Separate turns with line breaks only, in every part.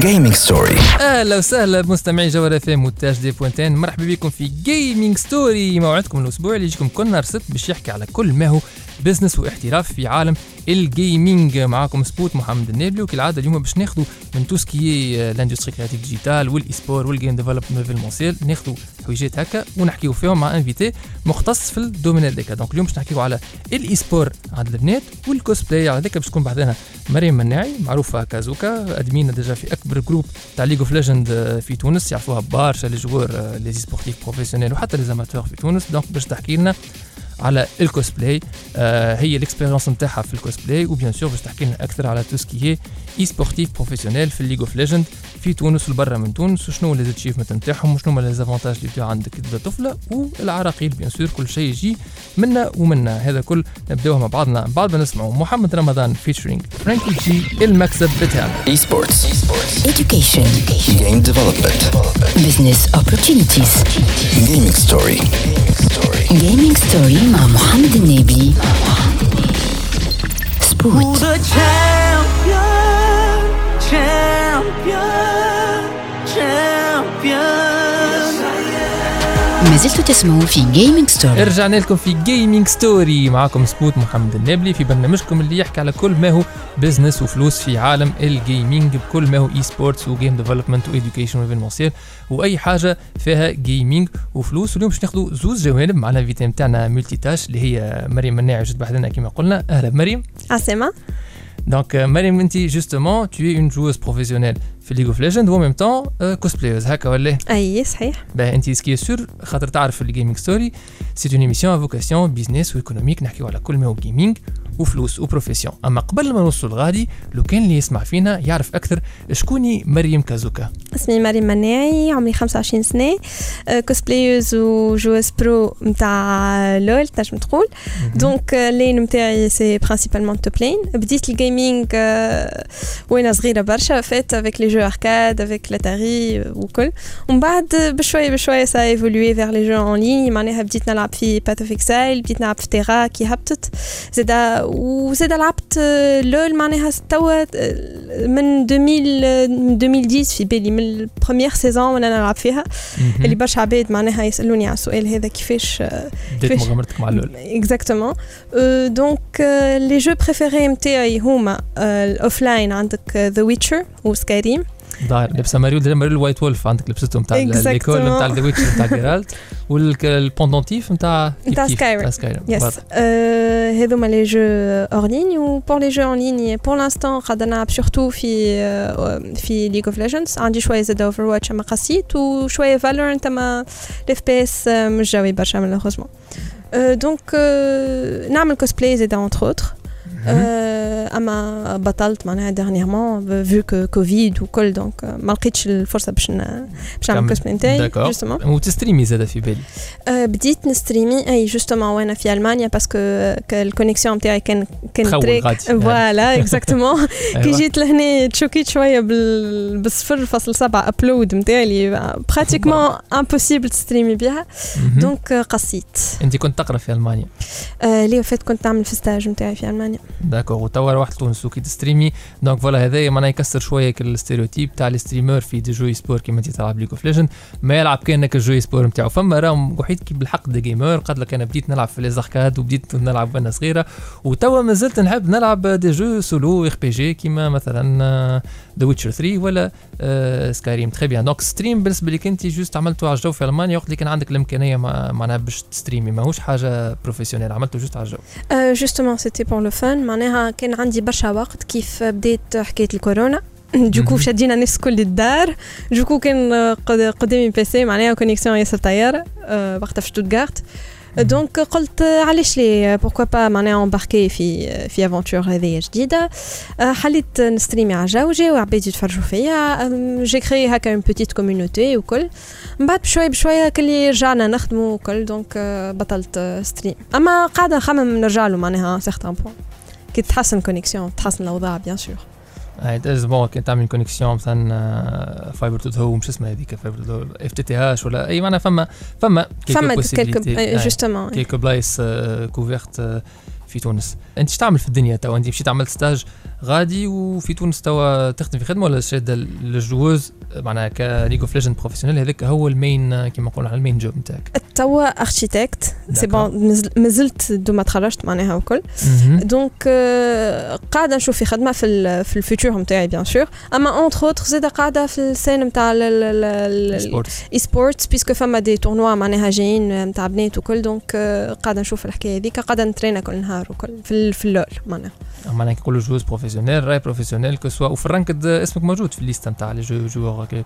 جيمنج ستوري
أهلا وسهلا بمستمعي جوهر اف ام وتاج دي بوينتين مرحبا بكم في Gaming Story موعدكم الأسبوعي اللي يجيكم كل نهار سبت باش يحكي على كل ما هو بزنس واحتراف في عالم ال gaming معاكم سبوت محمد النابلي وكالعادة اليوم باش ناخذوا من tout ce qui l'industrie créative digitale وال e-sport وال game development mondial ناخذوا حويجات هكا ونحكيو فيهم مع invité مختص في ال domaine هذاك. donc اليوم باش نحكيو على ال e-sport عند البنات والكوسبلاي على ذاك باش تكون بحذانا مريم مناعي معروفة كازوكا admin déjà في أكبر groupe تاع League of Legends في تونس يعرفوها برشا les joueurs les sportifs professionnels وحتى les amateurs في تونس. donc باش تحكي لنا على الكوسبلاي آه هي ال expérience نتاعها في ال cosplay و bien sûr باش تحكي لنا أكثر على tout ce qui est sportif professionnel في ال League of Legends في تونس والبرا من تونس وشنو les achievements نتاعهم وشنو هما les avantages اللي تبيع عندك طفلة والعراقيل bien sûr كل شيء يجي منا ومنا. هذا كل نبدأوها مع بعضنا. بعد ما نسمعوا محمد رمضان فيتشرينج فرانكي جي المكسب بتاعنا.
اي سبورتس
Education.
جيم ديفلوبمنت
Business opportunities.
جيمنج ستوري
Gaming story مع محمد النبي.
Who
سبوت.
the champion, champion,
ما زلتوا تسمعوا في Gaming Story.
رجعنا لكم في Gaming Story معكم سبوت محمد النابلي في برنامجكم اللي يحكي على كل ما هو business وفلوس في عالم ال gaming بكل ما هو e-sports و game development و education و événementiel وأي حاجة فيها gaming وفلوس. واليوم باش ناخذوا زوز جوانب مع ال invitée نتاعنا multitâche اللي هي مريم مناعي جت بحذانا كما قلنا. أهلا مريم.
عسلامة
donc مريم انت justement tu es une joueuse professionnelle. في League of Legends و même temps cosplayeuse هكا ولا
أي صحيح.
باه أنت ce qui est sûr خاطر تعرف ال Gaming Story c'est une émission vocation business و économique نحكيو على كل ما هو gaming وفلوس و profession أما قبل ما نوصل لغادي لو كان اللي يسمع فينا يعرف أكثر شكوني مريم كازوكا؟
اسمي مريم مناعي عمري 25 سنة آه، cosplayeuse و joueuse pro متاع LoL تنجم تقول. donc آه، ال lane متاعي c'est principalement top lane بديت ال gaming آه، وأنا صغيرة برشا فات avec les jeux arcade avec l'Atari وكل ومن بعد بشوية بشوية ça évolue vers les jeux en ligne معناها بديت نلعب في Path of Exile بديت نلعب في Tera كي هبطت زادا وزادا لعبت آه، LoL معناها توا آه، من 2000 من 2010 في بالي من ال première saison وأنا نلعب فيها اللي برشا عباد معناها يسالوني على السؤال هذا كيفاش
بديت
كيفاش-
مغامرتك مع ال
LoL exactement دونك لي جو بريفيري نتاعي هما الاوفلاين عندك ذا ويتشر وسكايريم
ظاهر. لبسه ماريو ماريو الوايت وولف عندك لبستهم نتاع. ليكول نتاع ذا ويتش نتاع جيرالت والبوندونتيف نتاع
نتاع
سكايرم
يس هذوما لي جو اور لين و بور لي جو ان لين بور لانستون قاعدة نلعب سورتو في آه، في ليج اوف ليجندز عندي شوية زاد اوفر واتش اما قسيت وشويه فالورنت أما ال FPS مش جاوي برشا malheureusement donc نعمل كوسبلاي زاد entre autres أما بطلت معناها dernièrement vu que Covid وكل donc ما لقيتش الفرصة باش باش نعمل. كوسبلاي نتاعي.
justement
وت
streami زاد في بالي
آه، بديت ن streami أي justement وأنا في ألمانيا parce que ال connexion نتاعي كان كان تريك. voilà exactement كي. جيت لهنا t choquit شوية بال بالصفر فاصل سبعة upload نتاعي اللي pratiquement impossible ت streami
بها.
دونك آه، قصيت
أنت كنت تقرأ في ألمانيا
آه، لي فات كنت نعمل في ستاج نتاعي في ألمانيا
داكور وتوا روحت تونس وكي تستريمي دونك فوالا هذايا معناها يكسر شوية الستيريوتيب تاع الستريمر في دي جوي سبور كيما انت تلعب ليج اوف ليجند ما يلعب كانك الجوي سبور نتاعو. فما راهم وحيد كي بالحق دي جيمر قال لك أنا بديت نلعب في لي زاركاد وبديت نلعب وأنا صغيرة. وتوا مازلت نحب نلعب دي جو سولو ار بي جي كيما مثلا ذا ويتشر 3 ولا Skyrim très bien donc stream بالنسبة لك انت juste عملته على الجو في ألمانيا وقت اللي كان عندك الإمكانية مع- معناها باش ت streami ماهوش حاجة professionnelle عملته juste على الجو.
justement c'était pour le fun معناها كان عندي برشا وقت كيف بديت حكاية الكورونا. donc
مهم.
شدينا الناس الكل للدار donc كان آه، قد- قدامي PC معناها connexion ياسر طيارة آه، وقتها في شتوتغارت donc قلت آه، علاش لي pourquoi pas معناها embarquer في في aventure هذه جديدة. آه، حليت ن streami على الجو جاو عباد يتفرجوا فيا. آم، j'ai créé هكا une petite community وكل. من بعد بشويه بشويه كلي رجعنا نخدموا وكل. donc آه، بطلت آه، stream أما قاعدة نخمم نرجع له معناها certain point كي تتحسن connexion تتحسن الأوضاع bien sûr
هاي تاز bon كي تعمل connexion مثلا fiber to home شو اسمها هذيك فايبر تو اف تي تي هاش ولا إي معناها فما فما
فما
possibilités.
quelques
هاي.
justement
quelques بلايص كوفيرت في تونس. أنت إيش تعمل في الدنيا توا؟ أنت مشيت عملت ستاج غادي وفي تونس توا تخدم في خدمة ولا شاده الجوز معناها كليج اوف ليجند بروفيسيونيل هذاك هو المين كيما نقولوا على المين جوب نتاعك.
توا اركيتكت سي. بون مازلت دو ما تخرجت معناها وكل. دونك آه، قاعدة نشوف في خدمة في في الفيتور نتاعي بيان سور أما اونتر اوتر زاده قاعدة في السين نتاع
سبورتس
اي سبورتس بيسكو فما دي تورنوا معناها جايين نتاع بنات وكل. دونك آه، قاعدة نشوف الحكاية هذيك قاعدة نترينا كل نهار. وكل في في اللول معناها.
معناها كي نقولوا جوز بروفيسيونيل راي بروفيسيونيل كو سوا وفي الرانكد اسمك موجود في الليستة نتاع لي جو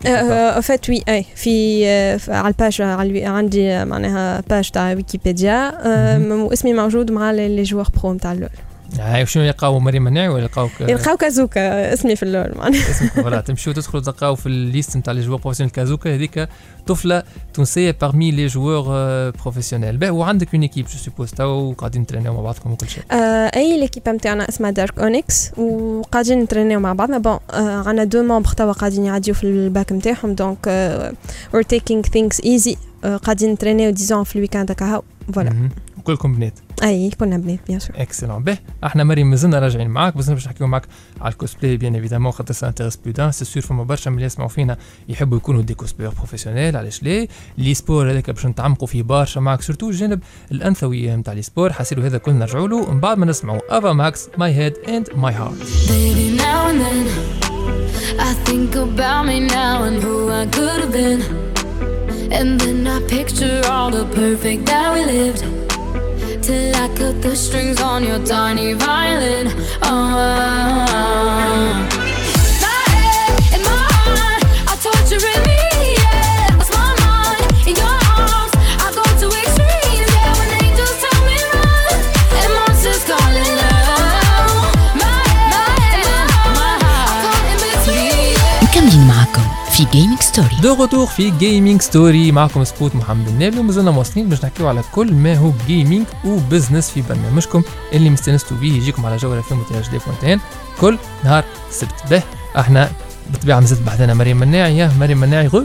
ان فات وي أي في في- على الباج على عندي معناها باج تاع ويكيبيديا. واسمي موجود مع لي جوار برو نتاع اللول.
هاي وشنو يلقاو مريم مناعي ولا يلقاوك
يلقاو كازوكا اسمي في اللول معناها.
اسمك فوالا تمشيو تدخلوا تلقاو في الليست نتاع لي جوور بروفيسيونيل كازوكا هذيك طفلة تونسية بارمي لي جوور بروفيسيونيل باهي وعندك اون ايكيب جو سوبوز تو قاعدين ترينيو مع بعضكم وكل شيء.
آه، أي l'équipe نتاعنا اسمها Dark Onyx وقاعدين نترينيو مع بعضنا. bon آه، عندنا deux membres توا قاعدين يعديو في الباك نتاعهم. donc we're taking things easy قاعدين نترينيو disons في ال weekend هكا. voilà
مهم. وكلكم بنات.
أي كنا بنات bien sûr
excellent باهي أحنا مريم مازلنا راجعين معاك بس باش نحكيو معاك على ال cosplay bien évidemment خاطر ça intéresse plus d'un c'est sûr فما برشا من اللي يسمعوا فينا يحبوا يكونوا des cosplayers professionnels علاش ليه؟ l'esport هذاك باش نتعمقوا فيه برشا معاك surtout الجانب الانثوي نتاع لي سبور حاسيلو هذا كل نرجعوا له. من بعد ما نسمعوا افا ماكس ماي هيد اند ماي هارت
Baby, now and then I think about me now and who I could have been. And then I picture all the perfect that we lived. Till I cut the strings on your tiny violin. Oh.
في Gaming Story
de retour في Gaming Story معكم سبوت محمد النابلي ومازلنا مواصلين باش نحكيو على كل ما هو gaming و business في برنامجكم اللي مستانستوا بيه يجيكم على جولة فيلم تي دي بوينتين كل نهار سبت به أحنا بالطبيعه مازلت بحذانا مريم مناعي يا مريم مناعي غو.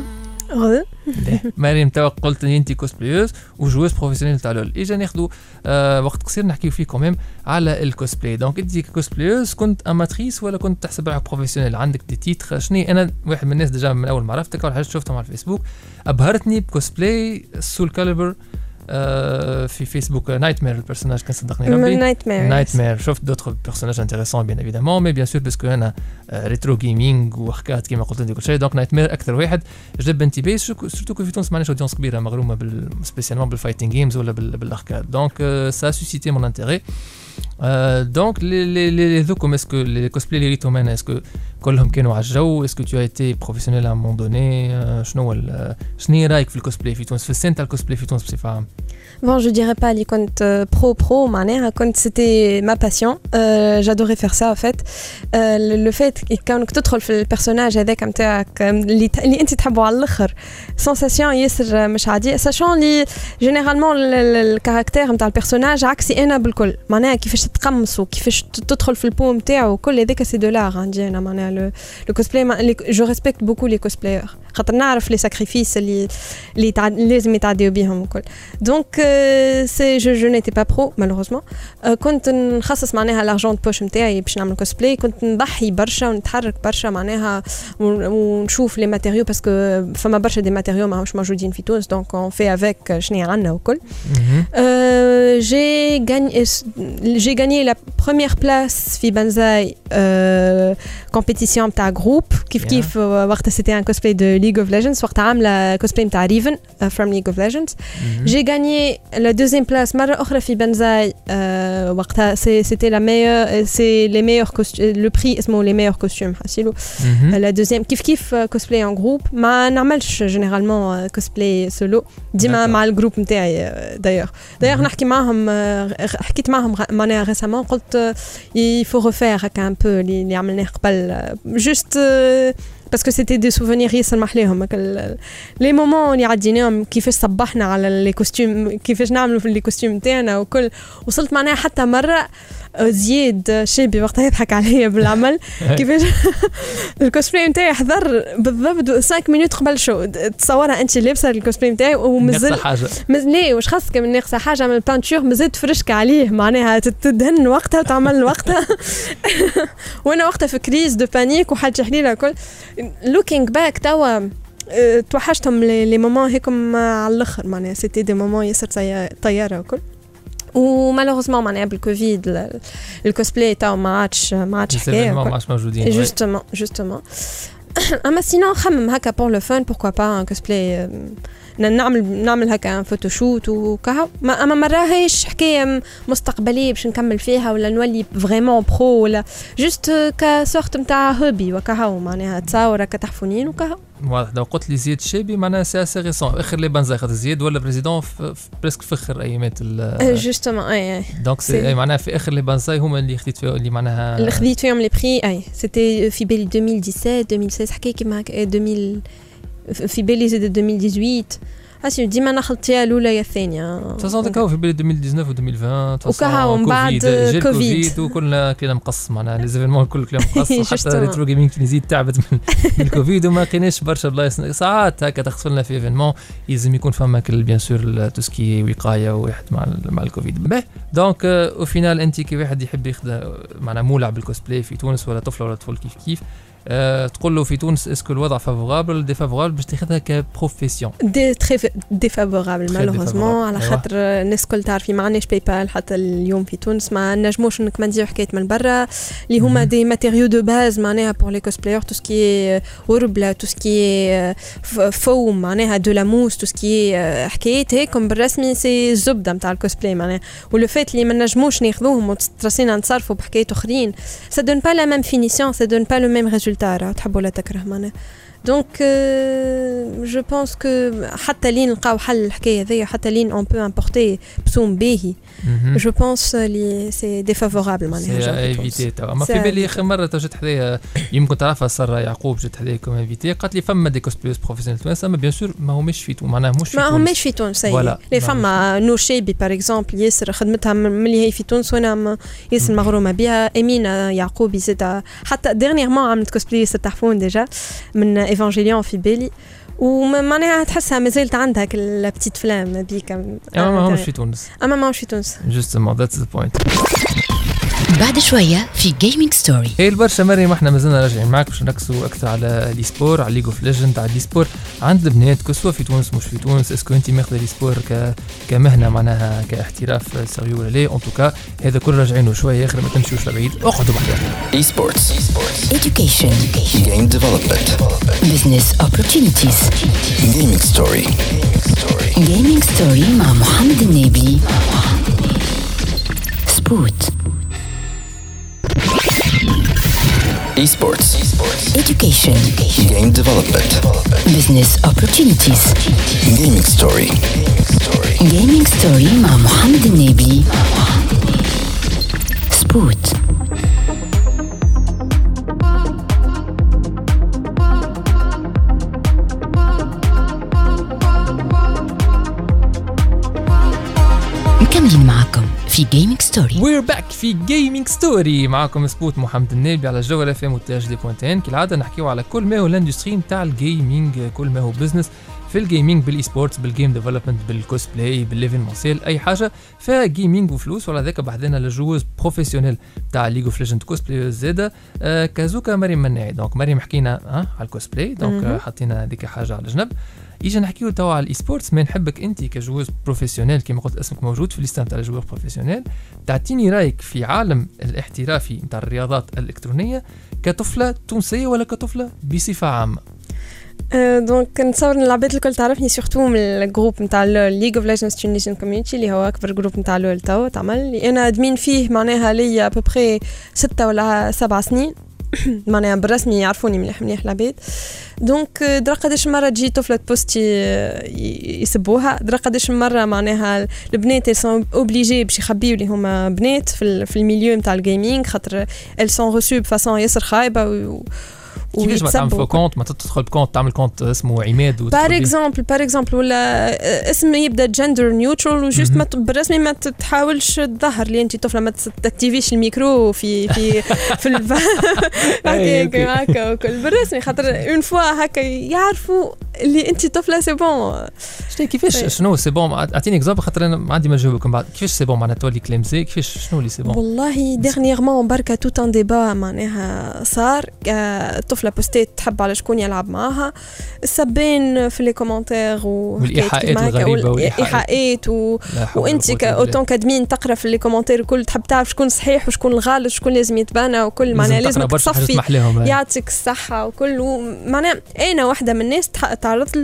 مريم توا قلت لي انت cosplayeuse و joueuse professionnelle تاع LoL. إجا ناخذوا آه وقت قصير نحكيو فيه quand même على ال cosplay donc انت cosplayeuse كنت amatrice ولا كنت تحسب روحك professionnelle عندك des titres شنو أنا واحد من الناس déjà من أول ما عرفتك أول حاجة شفتهم على الفيسبوك أبهرتني ب cosplay Soulcalibur في فيسبوك Nightmare ال personnage كان صدقني ربي Nightmare Nightmare شفت d'autres personnages intéressants bien évidemment mais bien sûr parce que أنا rétro gaming وحكات كيما قلت لك كل شيء donc Nightmare أكثر واحد جذب انتباهي surtout que في تونس معناش audience كبيره مغرومه بال spécialement بال fighting games ولا بال- بال arcade donc ça suscitait mon intérêt donc les les les ذوكم est-ce que les cosplays اللي ريتهم أنا est-ce que كلهم كانوا على الجو est-ce que tu étais professionnelle à un moment donné شنو هو ال- شنو هي رايك في الكوسبلاي في تونس في ال scène تاع الكوسبلاي في تونس بصفه عامه
Bon, je dirais pas les comptes euh, pro pro, معناها كنت c'était ma passion. Euh, J'adorais faire ça en fait. Euh, le, le fait كونك تدخل في ال personnage هذاك نتاعك اللي ت- اللي انت تحبه على الآخر sensation ياسر مش عاديه sachant que généralement ال caractère نتاع ال personnage عكسي أنا بالكل معناها كيفاش تتقمص وكيفاش ت- تدخل في ال peau نتاعو وكل هذاك c'est de l'art عندي أنا معناها le le cosplay je respecte beaucoup les cosplayers خاطر نعرف les sacrifices اللي اللي تعد- لازم يتعديو بيهم الكل. donc c'est je je n'étais pas pro malheureusement كنت نخصص معناها l'argent de poche نتاعي باش نعمل كوسبلاي كنت نضحي برشا ونتحرك برشا معناها ون- ونشوف les matériaux parce que فما برشا des matériaux ماهوش موجودين في تونس. donc on fait avec شنو عندنا وكل Euh, j'ai gagné, j'ai gagné la première place في بنزاي euh, compétition نتاع groupe. كيف
Yeah.
كيف آه، وقتها c'était un cosplay de League of Legends وقتها عاملة cosplay نتاع Riven euh, from League of Legends j'ai gagné la deuxième place مرة أخرى في بنزاي euh, وقتها c'est- c'était la meilleure c'est les meilleurs costumes le prix اسمه les meilleurs costumes حسيلو la deuxième كيف كيف آه، cosplay en groupe ما نعملش généralement آه، cosplay solo ديما
D'accord.
مع الجروب نتاعي دايوغ دايوغ
Mhm.
نحكي معاهم آه، حكيت معاهم غ- معناها ريسامون قلت يفو ريفير هكا ان بو اللي اللي عملناه قبل جوست باسكو سيتي دي سوفونير ياسر محليهم les moments اللي عديناهم كيفاش صبحنا على les costumes كيفاش نعملوا في les costumes نتاعنا وكل وصلت معناها حتى مره زياد شابي وقتها يضحك عليا بالعمل. كيفاش؟ الكوسبلاي نتاعي حضر بالضبط 5 minutes قبل show تصورها أنت لابسة الكوسبلاي نتاعي ومازال
حاجة.
مز... لا واش خاصك من ناقصة حاجة؟ من ال peinture مازال تفرشك عليه. معناها تدهن وقتها وتعمل وقتها. وأنا وقتها في crise de panique وحاجة حليلة الكل. looking back توا آه، توحشتهم les moments هيكم على الآخر. معناها c'était des moments ياسر طي- طياره وكل و malheureusement معناها بالكوفيد ال- الكوسبلاي تاو ما عادش ما عادش حكايه
ما
وكل.
عادش موجودين ouais.
Justement, justement. اما sinon نخمم هكا pour le fun pourquoi pas un cosplay نعمل نعمل هكا photoshoot وكهو ما اما ما راهيش حكايه م- مستقبليه باش نكمل فيها ولا نولي vraiment pro ولا juste ك sorte نتاع hobby وكهو معناها تصاور هكا تحفونين وكهو
واضح لو قلت لي زياد الشابي معناها c'est assez récent آخر les بنزاي خاطر زياد ولا président presque في اخر أيامات ال
justement اي اي
donc c'est- معناها في آخر les بنزاي هما اللي خديت فيهم اللي معناها
اللي خديت فيهم les prix et c'était في بالي 2017 2016 حكاية كيما هكا 2000 في بالي زاد 2018 اسي ديما ناخذ يا الأولى يا الثانية.
تصدق هو في بالي 2019 و 2020
وكهو من بعد كوفيد.
الكوفيد وكلنا كلنا مقص معناها les événements الكل كلنا مقص
Justement.
Retro Gaming Tunisie تعبت من من الكوفيد وما لقيناش برشا بلايص ساعات هكا تخسر لنا في événements. يلزم يكون فما كل bien sûr tout ce qui est وقاية واحد مع مع الكوفيد. باهي donc au final انت كي واحد يحب ياخذ معناها مولع بالكوسبلاي في تونس ولا طفلة ولا طفل كيف كيف. أه تقول له في تونس est-ce que الوضع favorable défavorable باش تاخذها ك
profession c'est très défavorable malheureusement على
أيوة.
خاطر الناس الكل تعرفي ما عندناش PayPal حتى اليوم في تونس ما نجموش نكمنديو حكاية من برا اللي هما. des matériaux de base معناها pour les cosplayers tout ce qui worbla tout ce qui foam معناها de la mousse tout ce qui حكايات هيكم بالرسمي سي الزبده نتاع الكوسبلاي معناها. ولو فات اللي ما نجموش ناخذوهم وترسينا نتصرفوا بحكايات أخرين. سا دون با لا ميم فينيسيون سا دون با لو ميم ريزولتا راه تحب ولا تكره معناها دونك جو بونس كو حتى لين نلقاو حل الحكاية هذيا حتى لين اون بو امبورتي بسوم باهي جو بونس لي سي ديفافورابل معناها
سي
جو في تونس.
ايفيتي توا اما
سي
في بالي
à
اخر مره تو جات حدايا يمكن تعرفها ساره يعقوب جات حدايا كوم انفيتي قالت لي فما دي كوسبلايوز بروفيسيونيل تونس اما بيان سور ما هماش في تونس معناها مش في
ما
تونس
هماش في تونس
Voilà.
هي لي
ما
فما نور شيبي par exemple ياسر خدمتها من من اللي هي في تونس وأنا م- ياسر مغرومه بها امينه يعقوبي زاد حتى dernièrement عملت كوسبلاي ياسر تحفون déjà من Evangelion في بالي ومعناها تحسها مازالت عندها كل petite flamme بيك
اما ما همش في تونس
اما ماهوش في تونس
justement that's the point
بعد شوية في Gaming Story
هي البرشا مريم إحنا مازلنا راجعين معاك باش نركزوا أكثر على l'esport على League of Legends على l'esport عند البنات كسوا في تونس مش في تونس. est-ce que انت ماخذة les sports ك... كمهنة معناها كاحتراف sérieux ولا لا؟ en tout cas هذا كل راجعين له شوية آخر ما تمشيوش لبعيد. أقعدوا بعدها
Esports.
education.
Game development.
business opportunities.
Gaming story.
gaming story مع محمد النبي. سبوت
Esports.
education
Game development.
business opportunities
Gaming story.
gaming story مع محمد النبي سبوت في Gaming Story
we're back في Gaming Story معكم سبوت محمد النبي على الجوال اف ام وتاج دي point tn كالعاده نحكيو على كل ما هو ال industry نتاع ال gaming كل ما هو business في الجيمنج بالاي سبورتس بالجيم ديفلوبمنت بالكوسبلاي بالليفينمونسيال أي حاجة. فجيمنج وفلوس وعلى ذاك بعدنا لل joueuse professionnelle تاع League of Legends cosplay زاده آه كازوكا مريم مناعي. donc مريم حكينا آه على ال cosplay
donc.
آه حطينا هذيك حاجة على جنب يجي نحكيو توا على ال esports ما نحبك أنت ك joueuse professionnelle كما قلت اسمك موجود في الليستة نتاع ال joueurs professionnels تعطيني رأيك في عالم الاحترافي نتاع الرياضات الإلكترونية كطفلة تونسية ولا كطفلة بصفة عامة؟
آه، donc نتصور إن العباد الكل تعرفني surtout من ال groupe نتاع League of Legends Tunisian Community اللي هو أكبر groupe نتاع LoL توا تعمل. أنا admin فيه معناها ليا ببخي ستة ولا سبع سنين. معناها بالرسمي يعرفوني مليح مليح العباد. donc درا قداش مرة تجي طفلة بوستي يسبوها؟ درا قداش مرة معناها البنات sont obligées باش يخبيو اللي هما بنات في, في ال milieu نتاع ال gaming خاطر elles sont reçues ب façon ياسر خايبة و-
كيفاش ما تعمل
ويتسبوا
في compte ما تدخل ب compte تعمل compte اسمه عماد
بار. exemple par exemple ولا اسم يبدا gender neutral و juste ما بالرسمي ما تحاولش تظهر لي انت طفلة ما تكتيفيش الميكرو في في في هكا
okay.
هكا وكل. بالرسمي خاطر une fois هكا يعرفوا اللي انت طفلة c'est
bon كيفاش؟
طيب.
شنو c'est bon أعطيني exemple خاطر أنا ما عندي ما نجاوبكم بعد. كيفاش c'est bon معناها تولي كلام زي كيفاش شنو اللي c'est bon
والله dernièrement بركة tout un débat معناها صار. آه، الطفلة بوستيت تحب على شكون يلعب معاها. السبان في les commentaires
والإيحاءات الغريبة والإيحاءات.
إيحاءات و... وأنت
قوة إلا بالله.
en tant qu'admin تقرأ في les commentaires الكل تحب تعرف شكون صحيح وشكون الغلط شكون لازم يتبانى وكل. معناها لازم تصفي يعطيك الصحة وكل. معناها أنا واحدة من الناس تعرضت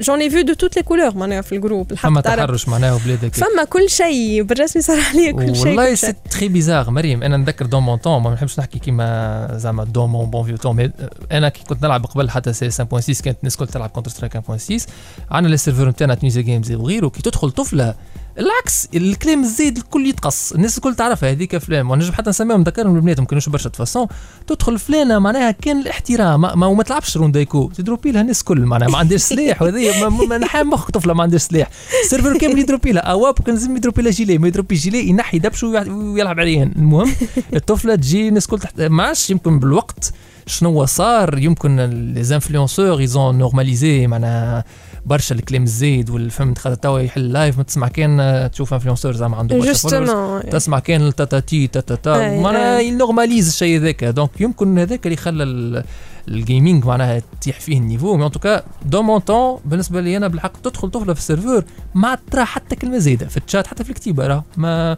j'en ai vu de toutes les couleurs معناها في ال groupe الحق
فما تحرش معناها وبلادك.
فما كل شيء بالرسمي صار عليا كل شيء
والله. سي تري بيزار مريم أنا نذكر dans mon temps ما نحبش نحكي كيما زعما dans mon bon vieux mais أنا كي كنت نلعب قبل حتى CS 5.6 كانت الناس الكل تلعب Counter-Strike 1.6 عندنا les serveurs نتاعنا Tunisia Games وغيره كي تدخل طفلة العكس الكلام الزايد الكل يتقص. الناس الكل تعرفها هذيك فلان ونجم حتى نسميهم نذكرهم البنات ما كانوش برشا façon تدخل فلانة معناها كان الاحترام ما, ما, تلعبش روندايكو تدروبي لها الناس الكل معناها ما عندهاش سلاح وهذه ما- نحي مخ طفلة ما عندهاش سلاح. السيرفر كامل يدروبي لها. اواب كان لازم يدروبي لها جيلي ما يدروبي جيلي ينحي دبش ويلعب عليهن. المهم الطفلة تجي الناس الكل تحت ما يمكن بالوقت شنو صار؟ يمكن لي زانفلونسور ايزون نورماليزي معناها برشا الكلام الزايد والفهمت خاطر توا يحل لايف ما تسمع كان تشوف انفلونسور زعما عنده برشا تسمع كان التاتاتي تاتاتا معناها. ينورماليز الشيء هذاك. دونك يمكن هذاك اللي خلى ال- الجيمنج معناها تطيح فيه النيفو. مي ان توكا دو مون طون بالنسبة لي أنا بالحق تدخل طفله في السيرفور ما ترى حتى كلمة زايدة. في الشات حتى في الكتيبة راه ما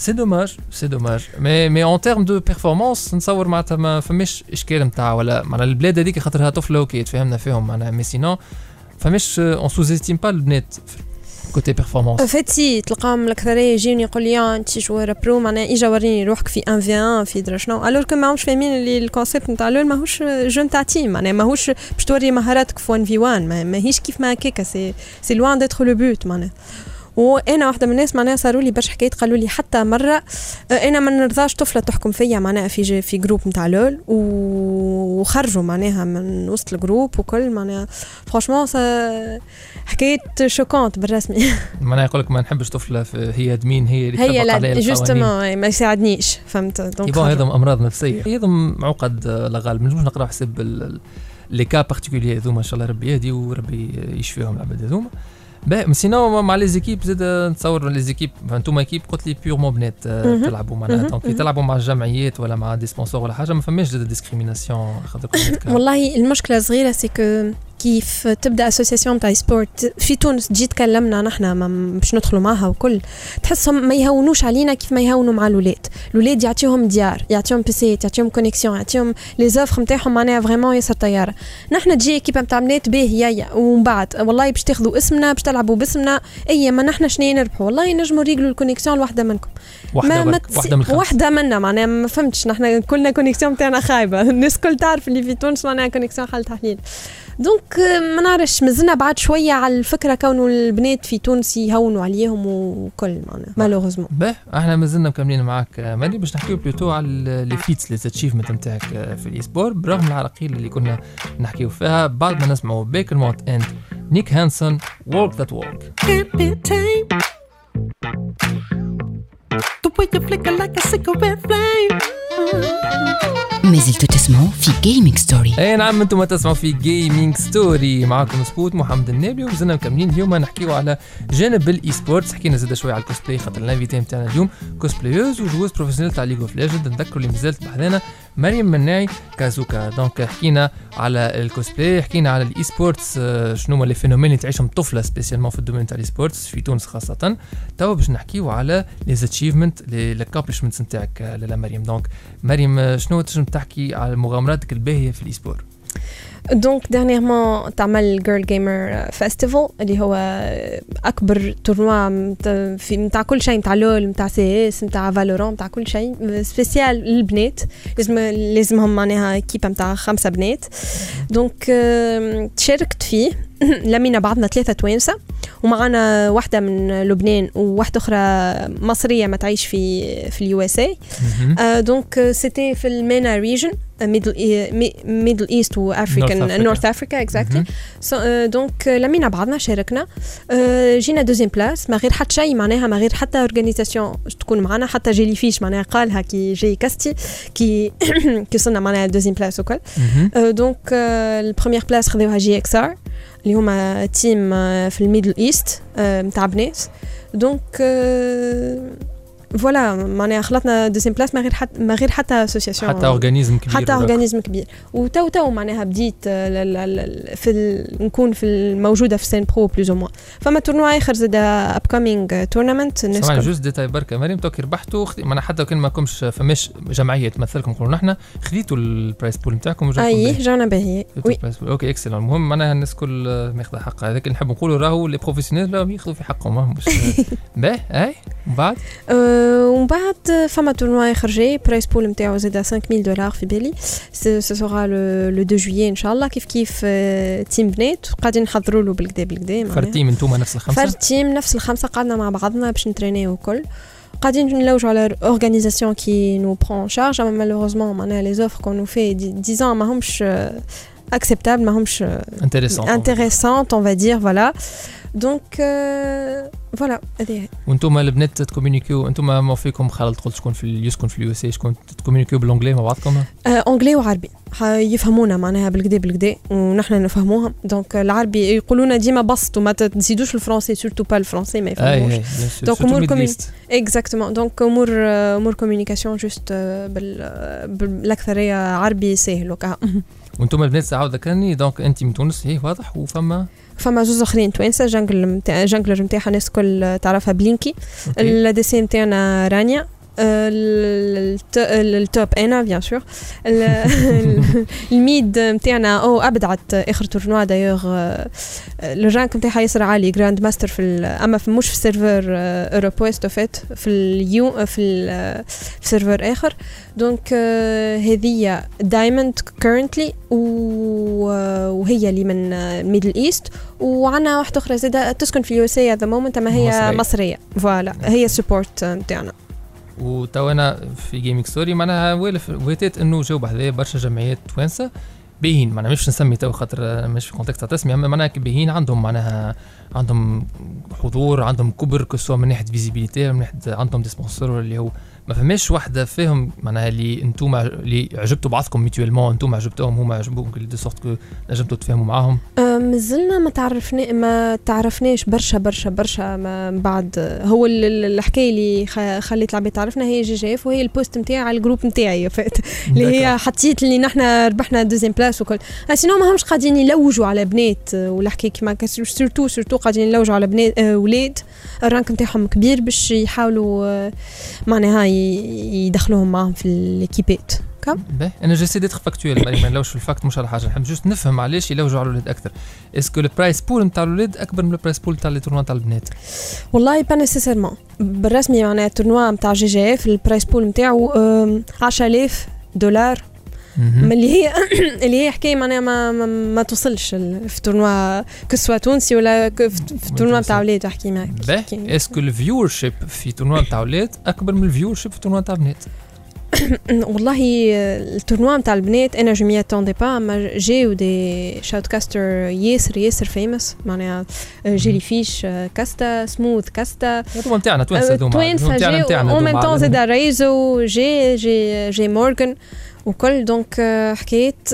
سي دوماج سي دوماج مي مي اون تيرم دو بيرفورمانس نتصور معناتها ما فماش إشكال نتاع ولا معناها البلاد هذيك خاطرها طفلة أوكي تفهمنا فيهم معناها مي سينون فماش اون سوز استيم با البنات كوتي بيرفورمانس
فات سي تلقاهم الأكثرية يجيني يقول لي آه، أنت جوار برو معناها إجا وريني روحك في 1 في 1 في درا شنو؟ الور كو ماهمش فاهمين اللي الكونسيبت نتاع لول ماهوش جو نتاع تيم معناها ماهوش باش توري مهاراتك في 1 في 1 ما- ماهيش كيف ما هكاكا سي c'est loin d'être le but معناها. وأنا واحدة من الناس معناها صاروا لي برشا حكايات قالوا لي حتى مرة آه، أنا ما نرضاش طفلة تحكم فيا معناها في جي- في groupe نتاع LoL وخرجوا معناها من وسط ال groupe وكل معناها. franchement حكايه choquante بالرسمي.
معناها يقول لك ما نحبش طفلة هي admin هي اللي
هي لا. justement ما يساعدنيش فهمت؟ donc.
هذا أمراض نفسية. هذا معقد آه، لا غالب ما نجمش نقرا حسب les cas particuliers هذوما إن شاء الله ربي يهدي وربي يشفيهم العباد هذوما. باهي sinon مع les équipes زاد نتصور les équipes أنتم équipe قلت لي purement بنات آه،
مهم.
تلعبوا معناها
مهم.
donc
مهم.
تلعبوا مع الجمعيات ولا مع des sponsors ولا حاجة ما فماش زاد discrimination خاطركم بنات كا.
والله المشكلة صغيره c'est que كيف تبدأ association تاع sport في تونس تجي تكلمنا نحنا ما- باش ندخلوا معها وكل. تحسهم ما يهونوش علينا كيف ما يهونوا مع الاولاد الاولاد يعطيهم ديار يعطيهم PCيات يعطيهم connexion يعطيهم les offres نتاعهم معناها vraiment ياسر طياره نحنا تجي équipe نتاع بنات باهي يا ومن بعد والله باش تاخذوا اسمنا باش تلعبوا باسمنا أي ما نحنا شنو نربحوا؟ والله ينجموا يريقلوا ال connexion لوحده منكم.
واحدة برك
تسي-
واحدة من الخمس
واحدة منا معناها ما فهمتش نحن كلنا connexion تاعنا خايبة. الناس كل تعرف اللي في تونس معناها connexion حل تحليل. donc آه، ما نعرفش مازلنا بعد شوية على الفكرة كونه البنات في تونس يهونوا عليهم وكل معناها. malheureusement
باه إحنا مازلنا مكملين معاك. آه، مالي باش نحكيو plutôt على les feats les achievements نتاعك آه، في ال e-sport برغم العراقيل اللي كنا نحكيو فيها. بعد ما نسمعوا بيكر مونت and نيك هانسون
work that tamed. The way you flicker like a cigarette flame.
ما زلتوا تسمعوا في جيمنج ستوري
اي نعم أنتم تسمعوا في Gaming Story معكم سبوت محمد النابلي ومازلنا مكملين اليوم. نحكيو على جانب ال e-sports حكينا زاد شوية على الكوسبلاي خاطر ال invitée نتاعنا اليوم. cosplayeuse و joueuse professionnelle تاع League of Legends نذكروا اللي مازالت بحذانا مريم مناعي كازوكا donc حكينا على الكوسبلاي حكينا على ال e-sports آه، شنو هما les phénomènes اللي تعيشهم طفلة spécialement في ال domaine تاع ال e-sports في تونس خاصة. توا باش نحكيو على les achievements les accomplishments نتاعك آه، لاله مريم. donc مريم آه، شنو تنجم تحكي على مغامراتك الباهية في ال e-sport
donc dernièrement تعمل Girl Gamer Festival اللي هو أكبر tournoi مت- في نتاع كل شيء نتاع LOL نتاع CS نتاع Valorant نتاع كل شيء spécial للبنات لازم لازمهم معناها équipe نتاع خمسة بنات. donc تشاركت فيه. لمينا بعضنا ثلاثة توانسة. ومعنا واحدة من لبنان وواحدة أخرى مصرية ما تعيش في في ال
USA.
donc c'était في ال MENA region Middle Middle East
North
و African
Africa.
North Africa exactly
مهم.
donc لمينا بعضنا شاركنا جينا deuxième place ما غير حتى شيء معناها ما غير حتى organisation تكون معنا حتى Jellyfish معناها قالها كي جاي كاستي كي كي وصلنا معناها deuxième place وكل donc ال première place خذوها GXR اللي هما team في ال Middle East نتاع بنات donc voilà معناها خلطنا deuxième place ما غير حتى ما غير حتى association
حتى organisme كبير
حتى
وراك.
organisme كبير. وتو تو معناها بديت آه، في ال- نكون في الموجوده في scène pro plus ou moins فما tournoi آخر زاد upcoming tournament
سامعني juste détail بركة. مريم donc ربحتوا معناها حتى كان ما كمش فماش جمعية تمثلكم نقولوا نحن. خديتوا ال prize pool
نتاعكم
أي.
جانا باهي.
OK excellent المهم معناها الناس كل آه، ماخذة حقها. هذاك اللي نحب نقولوا راهو les professionnels راهم ياخذوا في حقهم آه، مش باهي أي؟ ومن بعد؟
ومن بعد فما tournoi اخر جاي prize pool نتاعو زاد 5000 دولار في بالي سو سوغا لو 2 جويي ان شاء الله كيف كيف أه، team بنات قاعدين نحضروا له بالكدا بالكدا معناها.
فرد team أنتم نفس الخمسه
فرد team نفس الخمسه قعدنا مع بعضنا باش نترينيو وكل قاعدين نلوجوا على organisation qui nous prend en charge اما malheureusement معناها les offres qu'on nous fait disons ما همش acceptables ما همش
intéressants
intéressantes on va dire voilà. donc voilà هذه هي.
وأنتم البنات تكومينيكيو أنتم ما فيكم خالد قلت شكون في يسكن في ال USA شكون تكومينيكيو بال anglais مع بعضكم؟
آه، anglais وعربي. يفهمونا معناها بالكدا بالكدا ونحن نفهموهم donc العربي يقولونا ديما بسط وما تزيدوش ال français surtout pas ال français ما
اي
يفهموش.
اي
Donc, أمور كومين- exactement donc امور أمور communication juste بال بالأكثرية عربي ساهل وكا.
وأنتم البنات عاود ذكرني donc أنت من تونس هي واضح. وفما
فما زوز أخرين توانسة jungle متاع jungler نتاعها الناس الكل تعرفها بلينكي
OK.
ال ADC نتاعنا رانيا ال top أنا bien sûr ال- ال mid نتاعنا أو ابدعت اخر tournoi d'ailleurs ال rank نتاعها ياسر عالي grandmaster في اما في مش في serveur Europe West فات في ال EU في في serveur اخر donc هذه diamond currently وهي اللي من Middle East وعنا واحدة أخرى زاده تسكن في ال USA the moment اما هي
مصرية.
مصريه voilà هي support نتاعنا
وتو أنا في Gaming Story معناها ويتات إنه جاوب هذايا برشا جمعيات توانسه باهين. معناها مش نسمي تو خاطر مش في contexte تاع تسميه أما معناها باهين عندهم معناها عندهم حضور عندهم كبر كسوا من ناحية visibilité من ناحية عندهم des sponsors اللي هو ما فماش واحدة فيهم معناها اللي أنتم اللي عجبتوا بعضكم mutuellement أنتم عجبتوهم هما عجبوكم de sorte que نجمتوا تفهموا معاهم.
أه، مازلنا ما تعرفنا ما تعرفناش برشا برشا برشا ما بعد. هو ال- ال- الحكاية اللي خليت العباد تعرفنا هي GGF وهي ال post نتاعي على ال groupe نتاعي فات اللي هي حطيت اللي نحنا ربحنا deuxième place وكل. sinon ما همش قاعدين يلوجوا على بنات آه، ولا حكاية كيما surtout surtout قاعدين يلوجوا على بنات ولاد. ال rank نتاعهم كبير باش يحاولوا معناها يدخلوهم معاهم في ال équipe ات.
باهي أنا j'essaie d'être factuel ما نلوش في ال fact مش على حاجة. نحب juste نفهم علاش يلوجوا على الاولاد أكثر. est-ce que ال prize pool نتاع الاولاد أكبر من ال prize pool تاع les tournois تاع البنات؟
والله pas nécessairement بالرسمي معناها ال tournoi نتاع GGF ال prize pool نتاعو آم، 10000 دولار. اللي هي اللي هي حكاية معناها ما, ما, ما توصلش في tournoi كسوا تونسي ولا في tournoi نتاع ولاد أحكي معك
باهي est-ce que ال viewership في tournoi تاع أولاد أكبر من ال viewership في tournoi تاع بنات؟
والله ال tournoi نتاع البنات أنا je m'y attendais pas أما جاو des shoutcasters ياسر ياسر famous معناها جيلي فيش كاستا سموث كاستا.
هذوما نتاعنا توانسة هذوما
توانسة
نتاعنا
جي
نتاعنا
اون ميم
عالم.
زاد ريزو جي جي جي مورغان وكل دونك آه،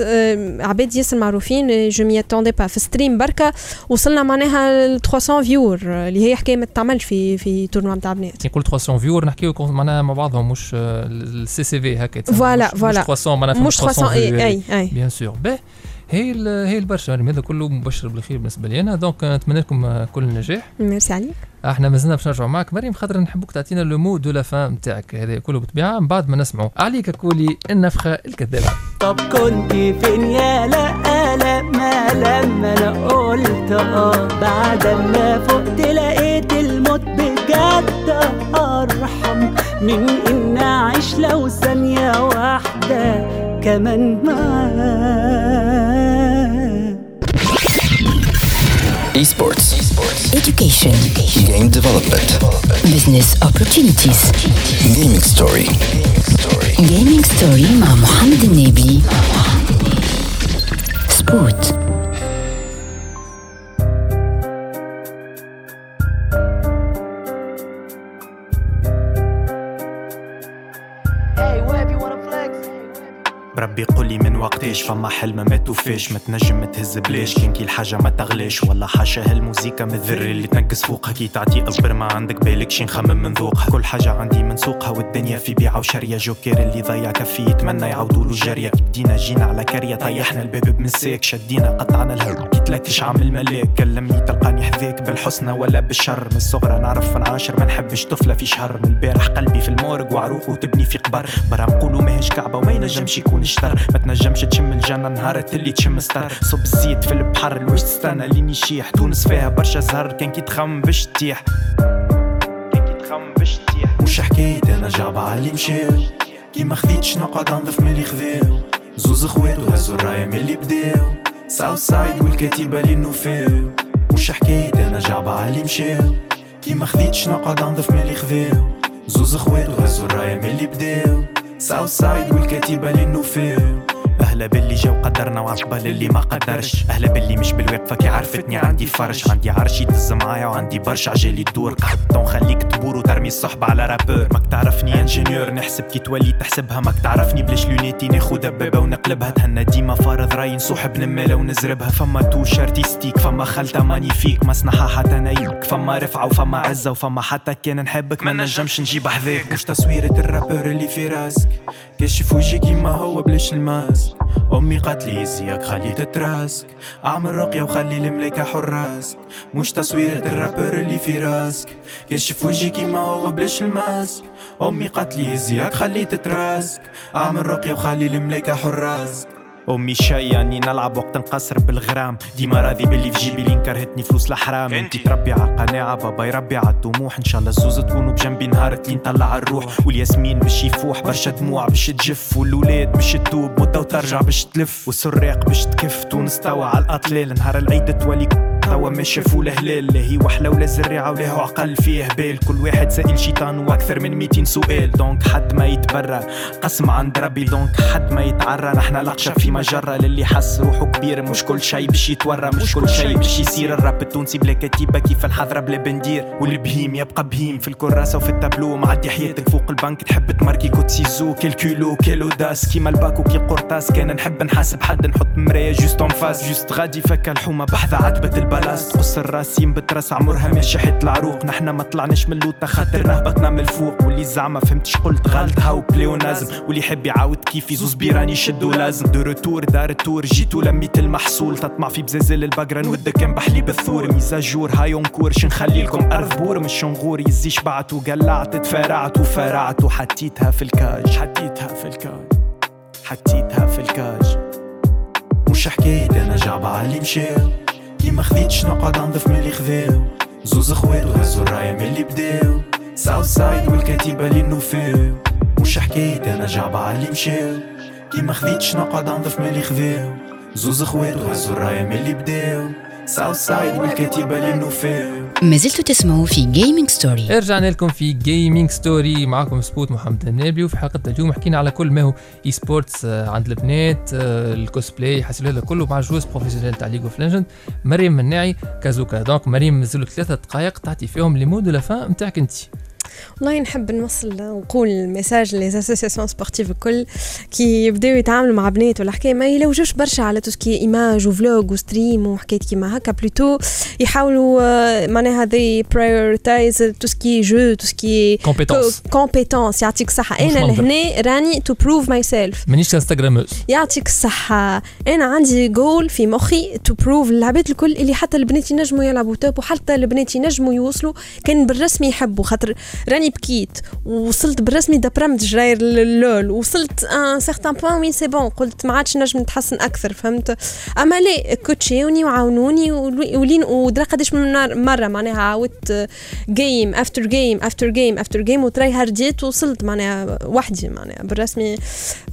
آه، عباد ياسر معروفين جو مي اتوندي با في ستريم بركه وصلنا معناها ل 300 فيور آه، اللي هي حكايه ما تتعملش في في تورنوا نتاع بنات
كي نقول 300 فيور نحكيو معناها مع بعضهم مش السي سي في هكا.
فوالا، فوالا.
مش 300 معناها
مش 300 اي اي اي
بيان سور باهي هي ال- هي البرشا مريم هذا كله مبشر بالخير بالنسبة لي أنا. donc نتمنى لكم آه، كل النجاح.
ميرسي عليك.
إحنا مازلنا باش نرجعوا معك مريم خاطر نحبوك تعطينا le mot de la fin نتاعك هذا كله بالطبيعة. من بعد ما نسمعوا. عليك كولي النفخة الكذابة.
طب كنت فين يا لا لا ما لما أنا قلت آه بعد ما فقت لقيت الموت بجد. أرحم من إن أعيش لو ثانية واحدة كمان معاه
Esports.
Education.
Game development.
Business opportunities.
Gaming story.
Gaming ستوري مع محمد النبي سبوت
وقتاش فما حلم ما توفاش ما تنجم تهز بلاش كان كي الحاجة ما تغلاش ولا حاشا هالموزيكا من اللي تنقص فوقها. كي تعطي اصبر ما عندك بالك شي نخمم من ذوقها. كل حاجة عندي من سوقها. والدنيا في بيعة وشرية. جوكر اللي ضيع كفي يتمنى يعاودوا له كي بدينا جينا على كرية طيحنا الباب بمساك شدينا قطعنا الهر. كي تلاكش عامل ملاك كلمني تلقاني حذاك بالحسنى ولا بالشر. من الصغرى نعرف نعاشر ما نحبش طفلة في شهر. من البارح قلبي في المورق. وعروقه تبني في قبر. برا نقولوا ماهيش كعبة. وما ينجمش يكون شطر ما تنجمش تشم الجنة نهارت اللي تشم ستار صب الزيت في البحر الوش تستنى. لين يشيح تونس فيها برشا زهر. كان كي تخم باش تطيح كان كي تخم باش تطيح مش حكاية أنا؟ جابة على اللي مشاو كي ما خذيتش نقعد انظف من اللي خذاو زوز خوات وهزوا الراية من اللي بداو ساوث سايد والكتيبة اللي نوفاو مش حكاية أنا؟ جابة على اللي مشاو كي ما خذيتش نقعد انظف من اللي خذاو زوز خوات وهزوا الراية من اللي بداو ساوث سايد والكتيبة اللي نوفاو أهلا باللي جاو قدرنا وعقبال اللي ما قدرش. أهلا باللي مش بالواقفه كي عرفتني عندي فرش. عندي عرش يدز معايا وعندي برشا عجالي تدور قحطون خليك تبور وترمي الصحبة على رابور. ماك تعرفني انجينيور نحسب كي تولي تحسبها. ماك تعرفني بلاش لونيتي ناخو دبابة ونقلبها. تهنى ديما فارض رأي نصوحب نمالة ونزربها. فما توش أرتيستيك فما خلطة مانيفيك. مصنعها حتى نايك فما رفعة وفما عزة وفما حتى كان نحبك. ما نجمش نجيب حذاك مش تصويرة الرابور اللي في راسك؟ كشف وجهي كيما هو بلاش الماسك أمي قالت لي خلي تتراسك. أعمل رقية وخلي الملاكة حراسك مش تصويرة ال rappeur اللي في راسك. كشف وجهي كيما هو بلاش الماسك أمي قالت لي خلي تتراسك. أعمل رقية وخلي الملاكة حراسك أمي شي أني نلعب وقت نقصر بالغرام. ديما راضي باللي في جيبي لين كرهتني فلوس الحرام أنتي. تربي على القناعة بابا يربي على الطموح. إن شاء الله الزوز تكونوا بجنبي نهار اللي نطلع الروح. والياسمين باش يفوح برشا دموع باش تجف. والولاد باش تتوب مدة وترجع باش تلف. والسراق باش تكف. تونس توا على الأطلال نهار العيد تولي توا ما شافوا الهلال لا هي وحلة ولا زريعة ولا هو عقل فيه بال. كل واحد سائل شيطان وأكثر من 200 سؤال. دونك حد ما يتبرى قسم عند ربي. دونك حد ما يتعرى نحنا لقشة في مجرة. للي حس روحه كبير مش كل شي باش يتورى مش كل شي باش يصير. الراب التونسي بلا كتيبة كيف الحضرة بلا بندير؟ والبهيم يبقى بهيم. في الكراسة وفي التابلو معدي حياتك فوق البنك. تحب تماركي كوت سيزو كالكيلو كيلو داس كيما الباكو كي قرطاس. كان نحب نحاسب حد نحط مراية جوست اون فاس جوست غادي فك الحومة بحذا عتبة البلاس تقص الراس ينبت راس عمرها ما شحت العروق نحنا ما طلعناش من اللوطة خاطر هبطنا من الفوق. واللي زعما فهمتش قلت غلط هاو بليونازم واللي يحب يعاود كيف يزوز بيراني يشدو لازم دو روتور دار التور جيتو لميت المحصول. تطمع في بزازل البقرة نودك كان بحليب الثور ميزاجور هاي اونكور شنخلي لكم ارض بور. مش شنغور يزيش بعت وقلعت تفارعت وفارعت وحطيتها في الكاج. حطيتها في الكاج. حطيتها في الكاج. مش حكاية أنا جابة على اللي مشاو كي ما خذيتش نقعد من اللي خذاو زوز خوات وهزوا الراية من اللي بداو. ساوث سايد والكتيبة اللي نوفاو. مش حكاية أنا جابة على اللي مشاو. كي ما خذيتش نقعد من اللي خذاو زوز خوات وهزوا الراية من اللي بداو. والكتيبة اللي
ما زلتوا تسمعوا في Gaming Story
رجعنا لكم في Gaming Story معكم سبوت محمد النابلي وفي حلقتنا اليوم حكينا على كل ما هو e-sports آه، عند البنات الكوسبلاي حاسين هذا كله مع joueuse professionnelle تاع League of Legends مريم مناعي كازوكا. donc مريم مازالوا ثلاثة دقائق تعطي فيهم les mots de la fin نتاعك انت.
والله نحب نوصل ونقول message les associations sportives الكل كي يبداو يتعاملوا مع بنات ولا حكاية ما يلوجوش برشا على توسكي ايماج وفلوج وستريم وحكايات كيما هكا plutôt يحاولوا آه، معناها they prioritize توسكي جو توسكي
Compétence.
كومبيتونس يعطيك أنا
منظر.
لهنا راني to prove myself
مانيش instagrameuse
يعطيك الصحة أنا عندي جول في مخي to prove للعباد الكل اللي حتى البنات ينجموا يلعبوا top وحتى البنات ينجموا يوصلوا كان بالرسمي يحبوا خاطر راني بكيت وصلت بالرسمي دبرمت جراير اللول وصلت un certain point وين c'est bon قلت ما عادش نجم نتحسن أكثر فهمت؟ أما لا كوتشيوني وعاونوني ولي- ولين ودرا قداش من مرة معناها عاودت game after game after game after game و try hard يت وصلت معناها وحدي معناها بالرسمي.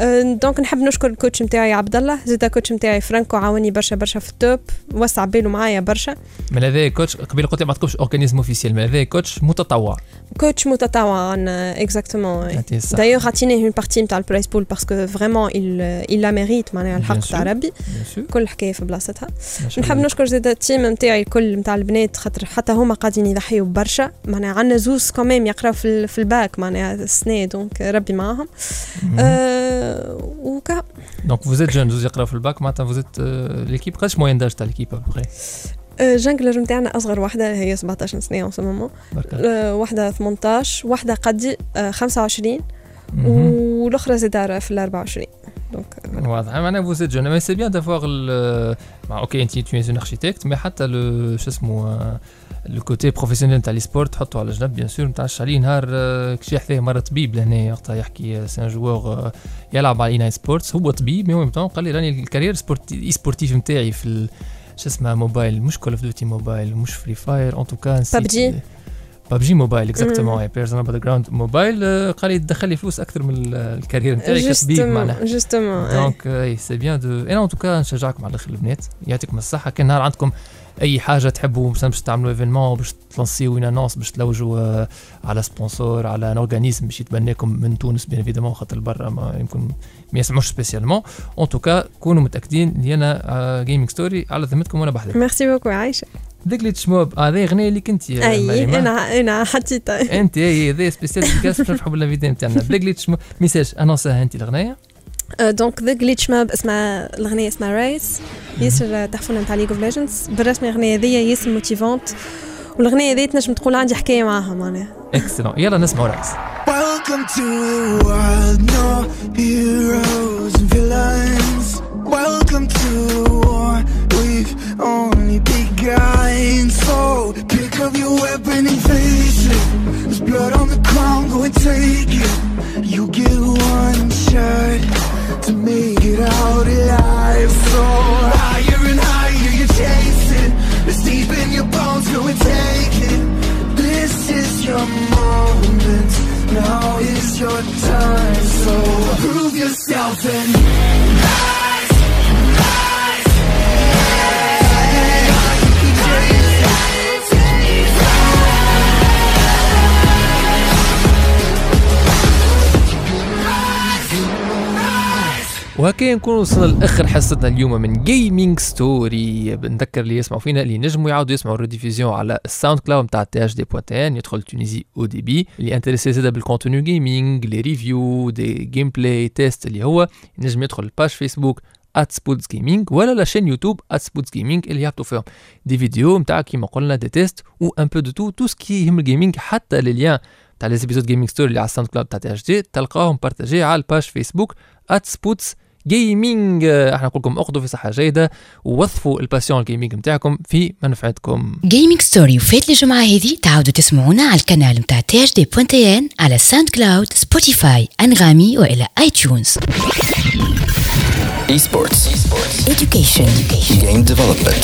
أه، donc نحب نشكر ال coach نتاعي عبد الله زيد ال coach نتاعي فرانكو عاوني برشا برشا في ال top وسع باله معايا برشا.
من هذا coach قبل قلت لي ما عندكمش organisme officiel من هذا coach متطوع.
coach متطوع exactement
يعطيه الصحة.
دايوغ عطيني une partie نتاع ال prize pool parce que vraiment il la mérite معناها الحق
Bien
تاع
sûr.
ربي
Bien sûr.
كل حكايه في بلاصتها
ما شاء
نحب
الله.
نشكر زيد ال team نتاعي الكل نتاع البنات خاطر حتى هما قاعدين يضحيوا برشا معناها عندنا زوز quand même يقراو في, ال- في الباك معناها السنة donc ربي معاهم أه وكا
donc vous êtes jeunes زوز يقراو في الباك معناتها vous êtes l'équipe قداش moyenne d'âge تاع l'équipe à peu près
أه jungler نتاعنا أصغر وحدة هي 17 سنة
en soi.
أه واحدة 18 واحدة قدي أه 25
مهم.
والأخرى زيد في ال 24 donc
واضح معناها vous êtes jeunes mais c'est bien d'avoir OK انت toi une architecte mais حتى لو شو اسمه le côté professionnel تاع l'e-sport تحطه على جنب bien sûr ما تعرفش عليه نهار آه، كشي حذاه مرة طبيب لهنا وقتها يحكي c'est un joueur يلعب على ايناي سبورتس هو طبيب مي قال لي راني الكارير سبورتي اي سبورتيف نتاعي في شو اسمه موبايل مش كول اوف ديوتي موبايل مش فري فاير ان توكا. ببجي. موبايل اكزاكتومون بيرسون باك جراوند موبايل آه، قال لي تدخل لي فلوس أكثر من ال- الكارير نتاعي كطبيب معناها.
جوستومون
دونك اي سي بيان دو أنا ان توكا نشجعكم على الآخر البنات يعطيكم الصحة. كان نهار عندكم أي حاجة تحبوا مثلا باش تعملوا إيفينمون باش تلانسيو اون انونس باش تلوجوا آه، على سبونسور على ان اورغانيزم باش يتبناكم من تونس بيان ايفيدامون خاطر برا ما يمكن ما يسمعوش سبيسيالمون ان توكا كونوا متأكدين اللي أنا جيمنج ستوري على ذمتكم وأنا بحذف
ميرسي بوكو عايشة.
ديك اللي تشموب هذه أغنية اللي كنت يا أي.
أنا أنا حطيتها.
أنت هي هذا سبيسيال باش نفرحوا بالانفيتي نتاعنا ديك اللي تشموب ميساج انونسها أنت الأغنية.
دونك ذا جليتش ماب اسمها الاغنيه اسمها رايس ياسر تحفنا نتاع ليج اوف ليجندز بالرسمي الاغنيه هذيا ياسر موتيفونت والاغنيه هذيا تنجم تقول عندي حكايه معاها معناها
اكسلون يلا نسمعوا رايس
Welcome to a world, no heroes and villains. Welcome to a war, we've only begun. So pick up your weapon and face it. There's blood on the ground, go and take it. You get one shot to make it out alive. So higher and higher you're chasing. It's deep in your bones, go and take it. This is your moment. Now is your time. So prove yourself and rise,
وهكا نكون وصلنا لآخر حصتنا اليوم من Gaming Story بنذكر اللي يسمعوا فينا اللي نجموا يعاودوا يسمعوا ال rediffusion على ال SoundCloud نتاع THD point يدخل تونيزي أو دي بي. اللي intéressé زاده بال contenu gaming les reviews des gameplay tests اللي هو ينجم يدخل ال page Facebook at Spots Gaming ولا la chaîne YouTube Spots Gaming اللي يهبطوا فيهم des vidéos نتاع كيما قلنا des tests و un peu de tout tout ce qui يهم ال gaming حتى les liens تاع les épisodes Gaming Story اللي على ال SoundCloud تاع THD تلقاهم partagés على ال page Facebook Spots Gaming أحنا نقول لكم اخذوا في صحة جيدة ووظفوا ال passion ال gaming نتاعكم في منفعتكم.
Gaming Story وفات الجمعة هذه تعاودوا تسمعونا على القناة متاع THD point tn على SoundCloud Spotify Anghami والى iTunes
Esports.
education.
Game development.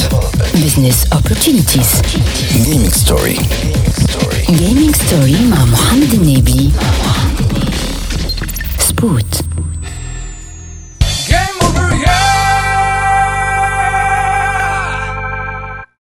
business opportunities.
Gaming story.
gaming story مع محمد النبي. سبوت